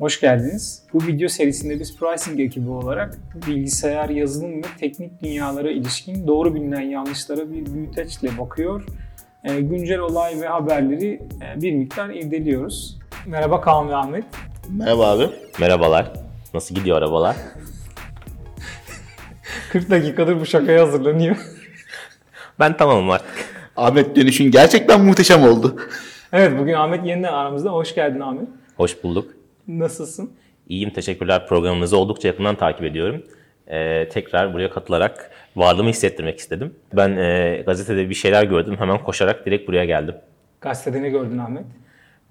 Hoş geldiniz. Bu video serisinde biz pricing ekibi olarak bilgisayar, yazılım ve teknik dünyalara ilişkin doğru bilinen yanlışlara bir büyüteçle bakıyor. E, güncel olay ve haberleri e, bir miktar irdeliyoruz. Merhaba Kaan ve Ahmet. Merhaba abi. Merhabalar. Nasıl gidiyor arabalar? 40 dakikadır bu şakaya hazırlanıyor. Ben tamamım artık. Ahmet dönüşün gerçekten muhteşem oldu. evet bugün Ahmet yeniden aramızda. Hoş geldin Ahmet. Hoş bulduk. Nasılsın? İyiyim, teşekkürler. Programınızı oldukça yakından takip ediyorum. Ee, tekrar buraya katılarak varlığımı hissettirmek istedim. Ben e, gazetede bir şeyler gördüm. Hemen koşarak direkt buraya geldim. Gazetede ne gördün Ahmet?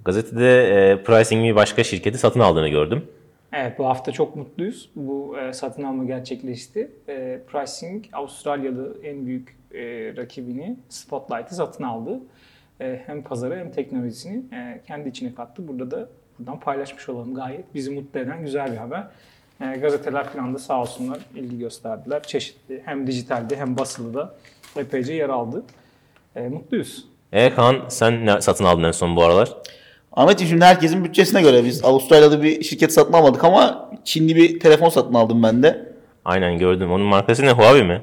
Gazetede e, Pricing bir başka şirketi satın aldığını gördüm. Evet bu hafta çok mutluyuz. Bu e, satın alma gerçekleşti. E, Pricing Avustralyalı en büyük e, rakibini Spotlight'ı satın aldı. E, hem pazarı hem teknolojisini e, kendi içine kattı. Burada da buradan paylaşmış olalım. Gayet bizi mutlu eden güzel bir haber. E, gazeteler falan da sağ olsunlar ilgi gösterdiler. Çeşitli hem dijitalde hem basılı da epeyce yer aldı. E, mutluyuz. E Kaan sen ne satın aldın en son bu aralar? Ahmetciğim şimdi herkesin bütçesine göre biz Avustralya'da bir şirket satın almadık ama Çinli bir telefon satın aldım ben de. Aynen gördüm. Onun markası ne? Huawei mi?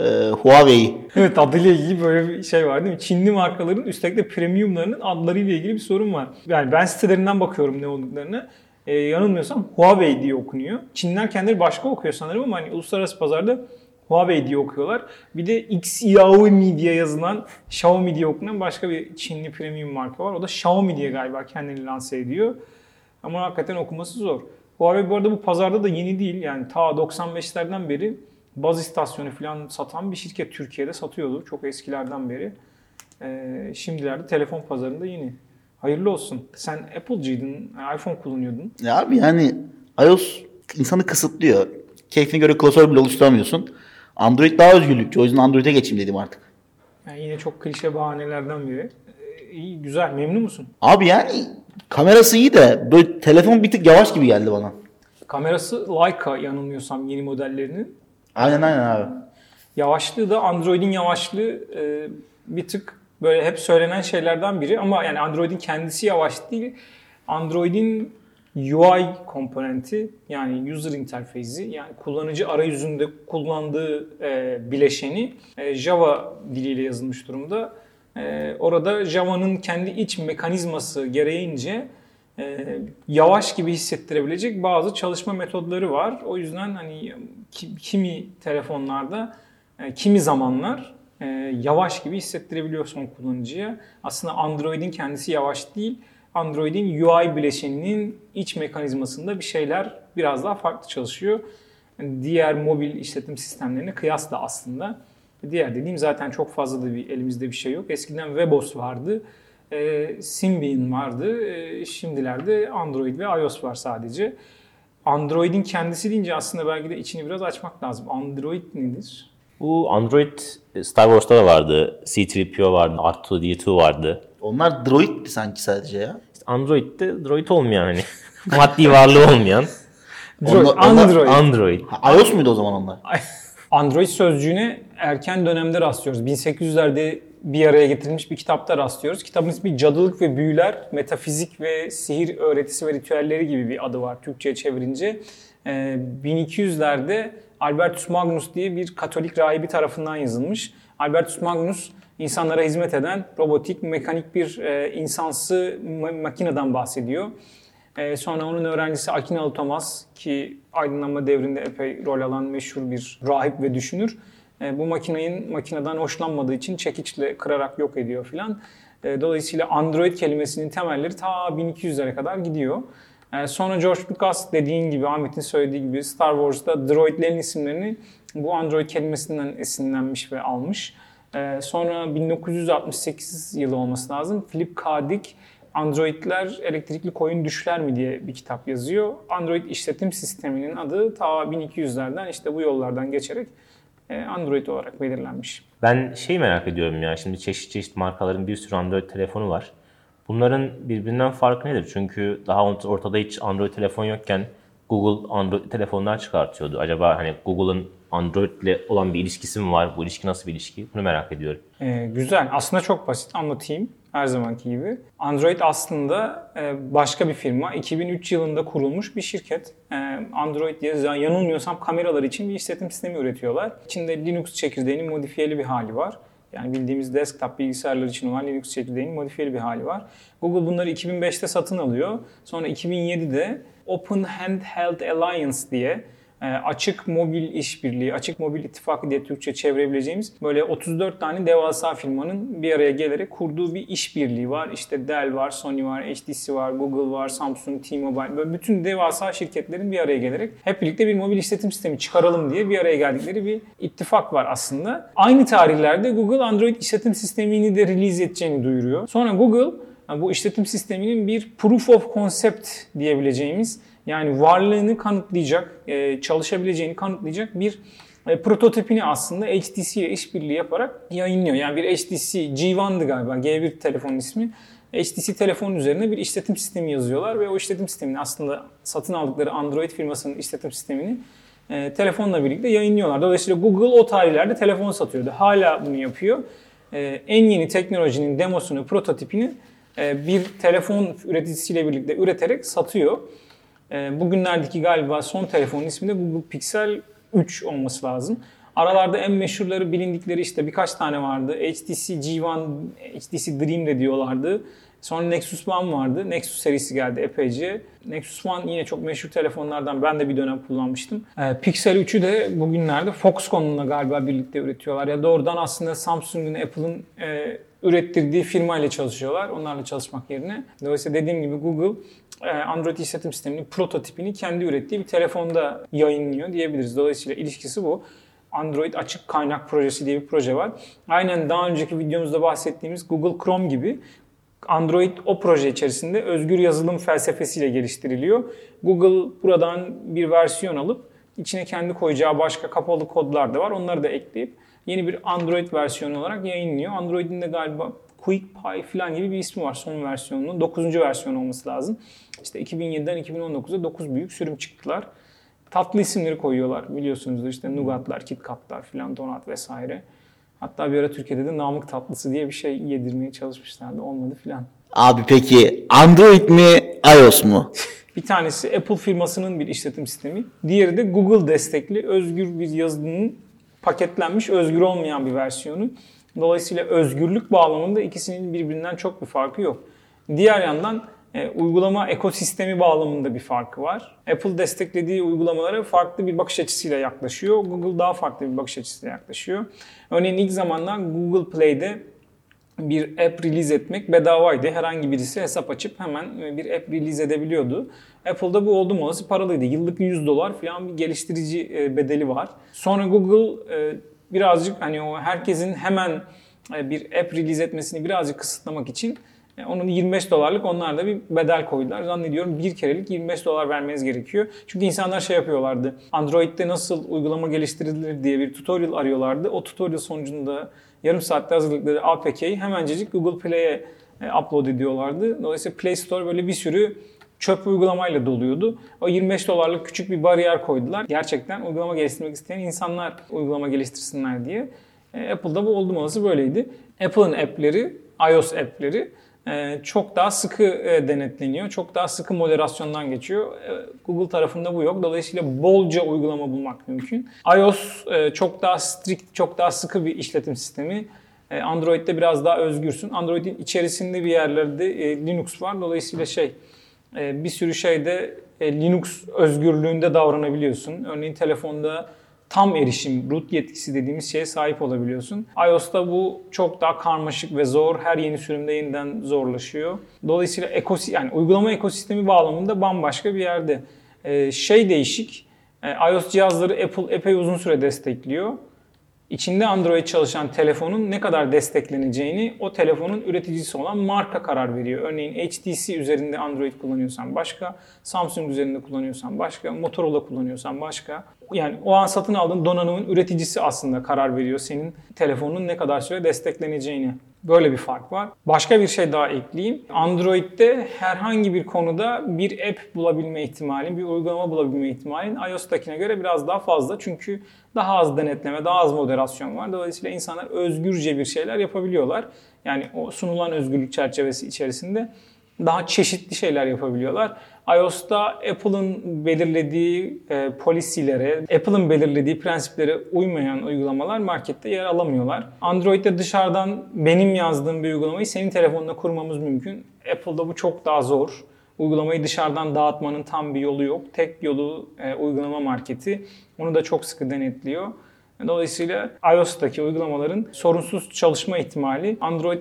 Ee, Huawei. Evet adıyla ilgili böyle bir şey var değil mi? Çinli markaların üstelik de premiumlarının adlarıyla ilgili bir sorun var. Yani ben sitelerinden bakıyorum ne olduklarını. Ee, yanılmıyorsam Huawei diye okunuyor. Çinliler kendileri başka okuyor sanırım ama hani uluslararası pazarda Huawei diye okuyorlar. Bir de Xiaomi diye yazılan Xiaomi diye okunan başka bir Çinli premium marka var. O da Xiaomi diye galiba kendini lanse ediyor. Ama hakikaten okuması zor. Huawei bu arada bu pazarda da yeni değil. Yani ta 95'lerden beri baz istasyonu falan satan bir şirket Türkiye'de satıyordu. Çok eskilerden beri. Ee, şimdilerde telefon pazarında yeni. Hayırlı olsun. Sen Apple'cıydın, iPhone kullanıyordun. Ya abi yani iOS insanı kısıtlıyor. Keyfine göre klasör bile oluşturamıyorsun. Android daha özgürlükçü. O yüzden Android'e geçeyim dedim artık. Yani yine çok klişe bahanelerden biri. Ee, iyi, güzel. Memnun musun? Abi yani kamerası iyi de böyle telefon bir tık yavaş gibi geldi bana. Kamerası Leica yanılmıyorsam yeni modellerinin. Aynen aynen abi. Yavaşlığı da Android'in yavaşlığı e, bir tık böyle hep söylenen şeylerden biri ama yani Android'in kendisi yavaş değil. Android'in UI komponenti yani user interface'i yani kullanıcı arayüzünde kullandığı e, bileşeni e, Java diliyle yazılmış durumda. E, orada Java'nın kendi iç mekanizması gereğince e, yavaş gibi hissettirebilecek bazı çalışma metodları var. O yüzden hani ki- kimi telefonlarda, e, kimi zamanlar e, yavaş gibi hissettirebiliyor son kullanıcıya. Aslında Android'in kendisi yavaş değil. Android'in UI bileşeninin iç mekanizmasında bir şeyler biraz daha farklı çalışıyor. Diğer mobil işletim sistemlerine kıyasla aslında. Diğer dediğim zaten çok fazla da bir elimizde bir şey yok. Eskiden WebOS vardı. E, Symbian vardı. E, şimdilerde Android ve iOS var sadece. Android'in kendisi deyince aslında belki de içini biraz açmak lazım. Android nedir? Bu Android e, Star Wars'ta da vardı. C-3PO vardı. R2-D2 vardı. Onlar Droid'ti sanki sadece ya. İşte Android'de droid olmayan hani maddi varlığı olmayan Droid, onlar- Android. Android. Ha, iOS muydu o zaman onlar? Android sözcüğüne erken dönemde rastlıyoruz. 1800'lerde bir araya getirilmiş bir kitapta rastlıyoruz. Kitabın ismi Cadılık ve Büyüler, Metafizik ve Sihir Öğretisi ve Ritüelleri gibi bir adı var Türkçe'ye çevirince. Ee, 1200'lerde Albertus Magnus diye bir Katolik rahibi tarafından yazılmış. Albertus Magnus insanlara hizmet eden robotik, mekanik bir e, insansı ma- makineden bahsediyor. Ee, sonra onun öğrencisi Akinalı Thomas ki aydınlanma devrinde epey rol alan meşhur bir rahip ve düşünür. Ee, bu makinenin makineden hoşlanmadığı için çekiçle kırarak yok ediyor filan. Ee, dolayısıyla Android kelimesinin temelleri ta 1200'lere kadar gidiyor. Ee, sonra George Lucas dediğin gibi Ahmet'in söylediği gibi Star Wars'ta droidlerin isimlerini bu Android kelimesinden esinlenmiş ve almış. Ee, sonra 1968 yılı olması lazım. Philip K. Dick Androidler elektrikli koyun düşler mi diye bir kitap yazıyor. Android işletim sisteminin adı ta 1200'lerden işte bu yollardan geçerek e, Android olarak belirlenmiş. Ben şey merak ediyorum ya şimdi çeşit çeşit markaların bir sürü Android telefonu var. Bunların birbirinden farkı nedir? Çünkü daha ort- ortada hiç Android telefon yokken Google Android telefonlar çıkartıyordu. Acaba hani Google'ın Android ile olan bir ilişkisi mi var? Bu ilişki nasıl bir ilişki? Bunu merak ediyorum. Ee, güzel. Aslında çok basit anlatayım. Her zamanki gibi. Android aslında e, başka bir firma. 2003 yılında kurulmuş bir şirket. E, Android diye yanılmıyorsam kameralar için bir işletim sistemi üretiyorlar. İçinde Linux çekirdeğinin modifiyeli bir hali var. Yani bildiğimiz desktop bilgisayarlar için olan Linux çekirdeğinin modifiyeli bir hali var. Google bunları 2005'te satın alıyor. Sonra 2007'de Open Handheld Alliance diye açık mobil işbirliği, açık mobil ittifakı diye Türkçe çevirebileceğimiz böyle 34 tane devasa firmanın bir araya gelerek kurduğu bir işbirliği var. İşte Dell var, Sony var, HTC var, Google var, Samsung, T-Mobile böyle bütün devasa şirketlerin bir araya gelerek hep birlikte bir mobil işletim sistemi çıkaralım diye bir araya geldikleri bir ittifak var aslında. Aynı tarihlerde Google Android işletim sistemini de release edeceğini duyuruyor. Sonra Google bu işletim sisteminin bir proof of concept diyebileceğimiz yani varlığını kanıtlayacak, e, çalışabileceğini kanıtlayacak bir e, prototipini aslında HTC ile işbirliği yaparak yayınlıyor. Yani bir HTC G1'dı galiba G1 telefonun ismi. HTC telefonun üzerine bir işletim sistemi yazıyorlar ve o işletim sistemini aslında satın aldıkları Android firmasının işletim sistemini e, telefonla birlikte yayınlıyorlar. Dolayısıyla Google o tarihlerde telefon satıyordu. Hala bunu yapıyor. E, en yeni teknolojinin demosunu, prototipini bir telefon üreticisiyle birlikte üreterek satıyor. E, bugünlerdeki galiba son telefonun ismi de Google Pixel 3 olması lazım. Aralarda en meşhurları bilindikleri işte birkaç tane vardı. HTC G1, HTC Dream de diyorlardı. Sonra Nexus One vardı. Nexus serisi geldi epeyce. Nexus One yine çok meşhur telefonlardan. Ben de bir dönem kullanmıştım. Ee, Pixel 3'ü de bugünlerde Foxconn'la galiba birlikte üretiyorlar. Ya doğrudan aslında Samsung'un, Apple'ın e, ürettirdiği firma ile çalışıyorlar. Onlarla çalışmak yerine. Dolayısıyla dediğim gibi Google e, Android işletim sisteminin prototipini kendi ürettiği bir telefonda yayınlıyor diyebiliriz. Dolayısıyla ilişkisi bu. Android açık kaynak projesi diye bir proje var. Aynen daha önceki videomuzda bahsettiğimiz Google Chrome gibi Android o proje içerisinde özgür yazılım felsefesiyle geliştiriliyor. Google buradan bir versiyon alıp içine kendi koyacağı başka kapalı kodlar da var. Onları da ekleyip yeni bir Android versiyonu olarak yayınlıyor. Android'in de galiba QuickPy falan gibi bir ismi var son versiyonunun. 9. versiyon olması lazım. İşte 2007'den 2019'a 9 büyük sürüm çıktılar. Tatlı isimleri koyuyorlar biliyorsunuzdur işte Nougat'lar, KitKat'lar falan, Donat vesaire. Hatta bir ara Türkiye'de de Namık tatlısı diye bir şey yedirmeye çalışmışlardı. Olmadı filan. Abi peki Android mi iOS mu? bir tanesi Apple firmasının bir işletim sistemi. Diğeri de Google destekli özgür bir yazılımın paketlenmiş özgür olmayan bir versiyonu. Dolayısıyla özgürlük bağlamında ikisinin birbirinden çok bir farkı yok. Diğer yandan e, uygulama ekosistemi bağlamında bir farkı var. Apple desteklediği uygulamalara farklı bir bakış açısıyla yaklaşıyor. Google daha farklı bir bakış açısıyla yaklaşıyor. Örneğin ilk zamanlar Google Play'de bir app release etmek bedavaydı. Herhangi birisi hesap açıp hemen e, bir app release edebiliyordu. Apple'da bu oldum olası paralıydı. Yıllık 100 dolar falan bir geliştirici e, bedeli var. Sonra Google e, birazcık hani o herkesin hemen bir app release etmesini birazcık kısıtlamak için onun 25 dolarlık onlar da bir bedel koydular. Zannediyorum bir kerelik 25 dolar vermeniz gerekiyor. Çünkü insanlar şey yapıyorlardı. Android'de nasıl uygulama geliştirilir diye bir tutorial arıyorlardı. O tutorial sonucunda yarım saatte hazırladıkları APK'yi hemencecik Google Play'e e, upload ediyorlardı. Dolayısıyla Play Store böyle bir sürü çöp uygulamayla doluyordu. O 25 dolarlık küçük bir bariyer koydular. Gerçekten uygulama geliştirmek isteyen insanlar uygulama geliştirsinler diye. E, Apple'da bu oldum olası böyleydi. Apple'ın app'leri, iOS app'leri çok daha sıkı denetleniyor. Çok daha sıkı moderasyondan geçiyor. Google tarafında bu yok. Dolayısıyla bolca uygulama bulmak mümkün. iOS çok daha strict, çok daha sıkı bir işletim sistemi. Android'de biraz daha özgürsün. Android'in içerisinde bir yerlerde Linux var. Dolayısıyla şey bir sürü şeyde Linux özgürlüğünde davranabiliyorsun. Örneğin telefonda tam erişim, root yetkisi dediğimiz şeye sahip olabiliyorsun. iOS'ta bu çok daha karmaşık ve zor. Her yeni sürümde yeniden zorlaşıyor. Dolayısıyla ekosi yani uygulama ekosistemi bağlamında bambaşka bir yerde. Ee, şey değişik. Ee, iOS cihazları Apple epey uzun süre destekliyor içinde Android çalışan telefonun ne kadar destekleneceğini o telefonun üreticisi olan marka karar veriyor. Örneğin HTC üzerinde Android kullanıyorsan başka, Samsung üzerinde kullanıyorsan başka, Motorola kullanıyorsan başka. Yani o an satın aldığın donanımın üreticisi aslında karar veriyor senin telefonun ne kadar süre destekleneceğini. Böyle bir fark var. Başka bir şey daha ekleyeyim. Android'de herhangi bir konuda bir app bulabilme ihtimalin, bir uygulama bulabilme ihtimalin iOS'takine göre biraz daha fazla. Çünkü daha az denetleme, daha az moderasyon var. Dolayısıyla insanlar özgürce bir şeyler yapabiliyorlar. Yani o sunulan özgürlük çerçevesi içerisinde daha çeşitli şeyler yapabiliyorlar. iOS'ta Apple'ın belirlediği e, polisilere, Apple'ın belirlediği prensiplere uymayan uygulamalar markette yer alamıyorlar. Android'de dışarıdan benim yazdığım bir uygulamayı senin telefonuna kurmamız mümkün. Apple'da bu çok daha zor. Uygulamayı dışarıdan dağıtmanın tam bir yolu yok. Tek yolu e, uygulama marketi. Onu da çok sıkı denetliyor. Dolayısıyla iOS'taki uygulamaların sorunsuz çalışma ihtimali Android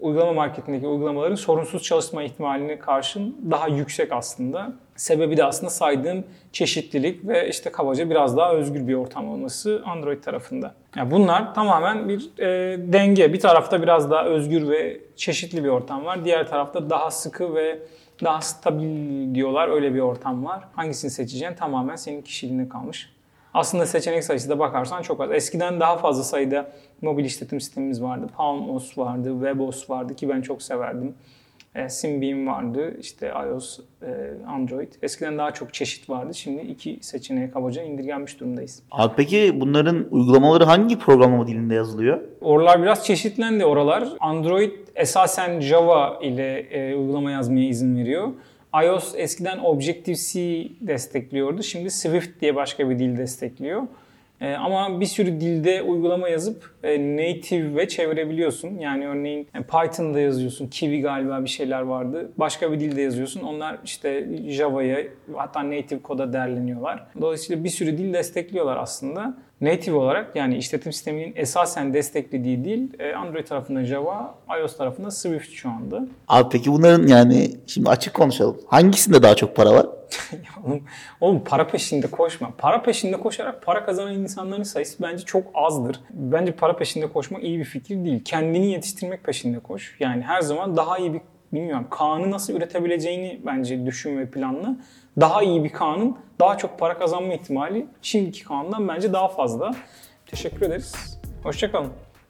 uygulama marketindeki uygulamaların sorunsuz çalışma ihtimaline karşın daha yüksek aslında. Sebebi de aslında saydığım çeşitlilik ve işte kabaca biraz daha özgür bir ortam olması Android tarafında. Yani bunlar tamamen bir e, denge. Bir tarafta biraz daha özgür ve çeşitli bir ortam var. Diğer tarafta daha sıkı ve daha stabil diyorlar. Öyle bir ortam var. Hangisini seçeceğin tamamen senin kişiliğine kalmış. Aslında seçenek sayısı da bakarsan çok az. Eskiden daha fazla sayıda mobil işletim sistemimiz vardı. PalmOS vardı, WebOS vardı ki ben çok severdim. E, Symbian vardı, işte iOS, e, Android. Eskiden daha çok çeşit vardı. Şimdi iki seçeneğe kabaca indirgenmiş durumdayız. Abi peki bunların uygulamaları hangi programlama dilinde yazılıyor? Oralar biraz çeşitlendi oralar. Android esasen Java ile e, uygulama yazmaya izin veriyor. iOS eskiden Objective-C destekliyordu. Şimdi Swift diye başka bir dil destekliyor. Ee, ama bir sürü dilde uygulama yazıp e, native ve çevirebiliyorsun. Yani örneğin e, Python'da yazıyorsun, Kiwi galiba bir şeyler vardı. Başka bir dilde yazıyorsun. Onlar işte Java'ya hatta native koda derleniyorlar. Dolayısıyla bir sürü dil destekliyorlar aslında. Native olarak yani işletim sisteminin esasen desteklediği dil e, Android tarafında Java, iOS tarafında Swift şu anda. Abi peki bunların yani şimdi açık konuşalım. Hangisinde daha çok para var? oğlum, oğlum para peşinde koşma. Para peşinde koşarak para kazanan insanların sayısı bence çok azdır. Bence para peşinde koşmak iyi bir fikir değil. Kendini yetiştirmek peşinde koş. Yani her zaman daha iyi bir bilmiyorum Kaan'ı nasıl üretebileceğini bence düşün ve planla. Daha iyi bir Kaan'ın daha çok para kazanma ihtimali şimdiki Kaan'dan bence daha fazla. Teşekkür ederiz. Hoşçakalın.